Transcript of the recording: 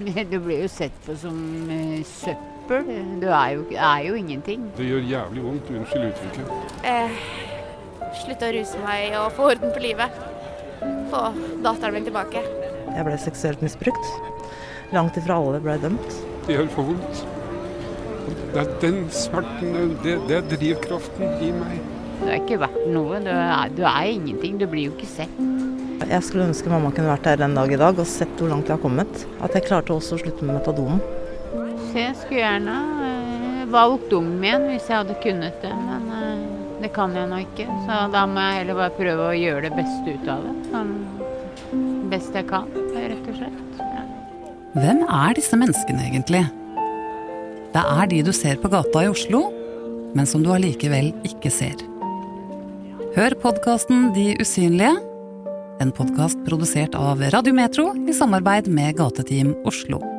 Du blir jo sett på som eh, søppel. Du er jo, er jo ingenting. Det gjør jævlig vondt, unnskyld uttrykket. Eh, slutte å ruse meg og få orden på livet. Få datteren min tilbake. Jeg ble seksuelt misbrukt. Langt ifra alle ble dømt. Det gjør for vondt. Det er den smerten, det, det er drivkraften i meg. Du er ikke verdt noe. Du er, du er ingenting. Du blir jo ikke sett. Jeg skulle ønske mamma kunne vært her den dag i dag og sett hvor langt jeg har kommet. At jeg klarte også å slutte med metadonen. Jeg skulle gjerne eh, valgt om igjen hvis jeg hadde kunnet det, men eh, det kan jeg nå ikke. Så da må jeg heller bare prøve å gjøre det beste ut av det. Sånn best jeg kan, rett og slett. Ja. Hvem er disse menneskene egentlig? Det er de du ser på gata i Oslo, men som du allikevel ikke ser. Hør podkasten De usynlige, en podkast produsert av Radiometro i samarbeid med Gateteam Oslo.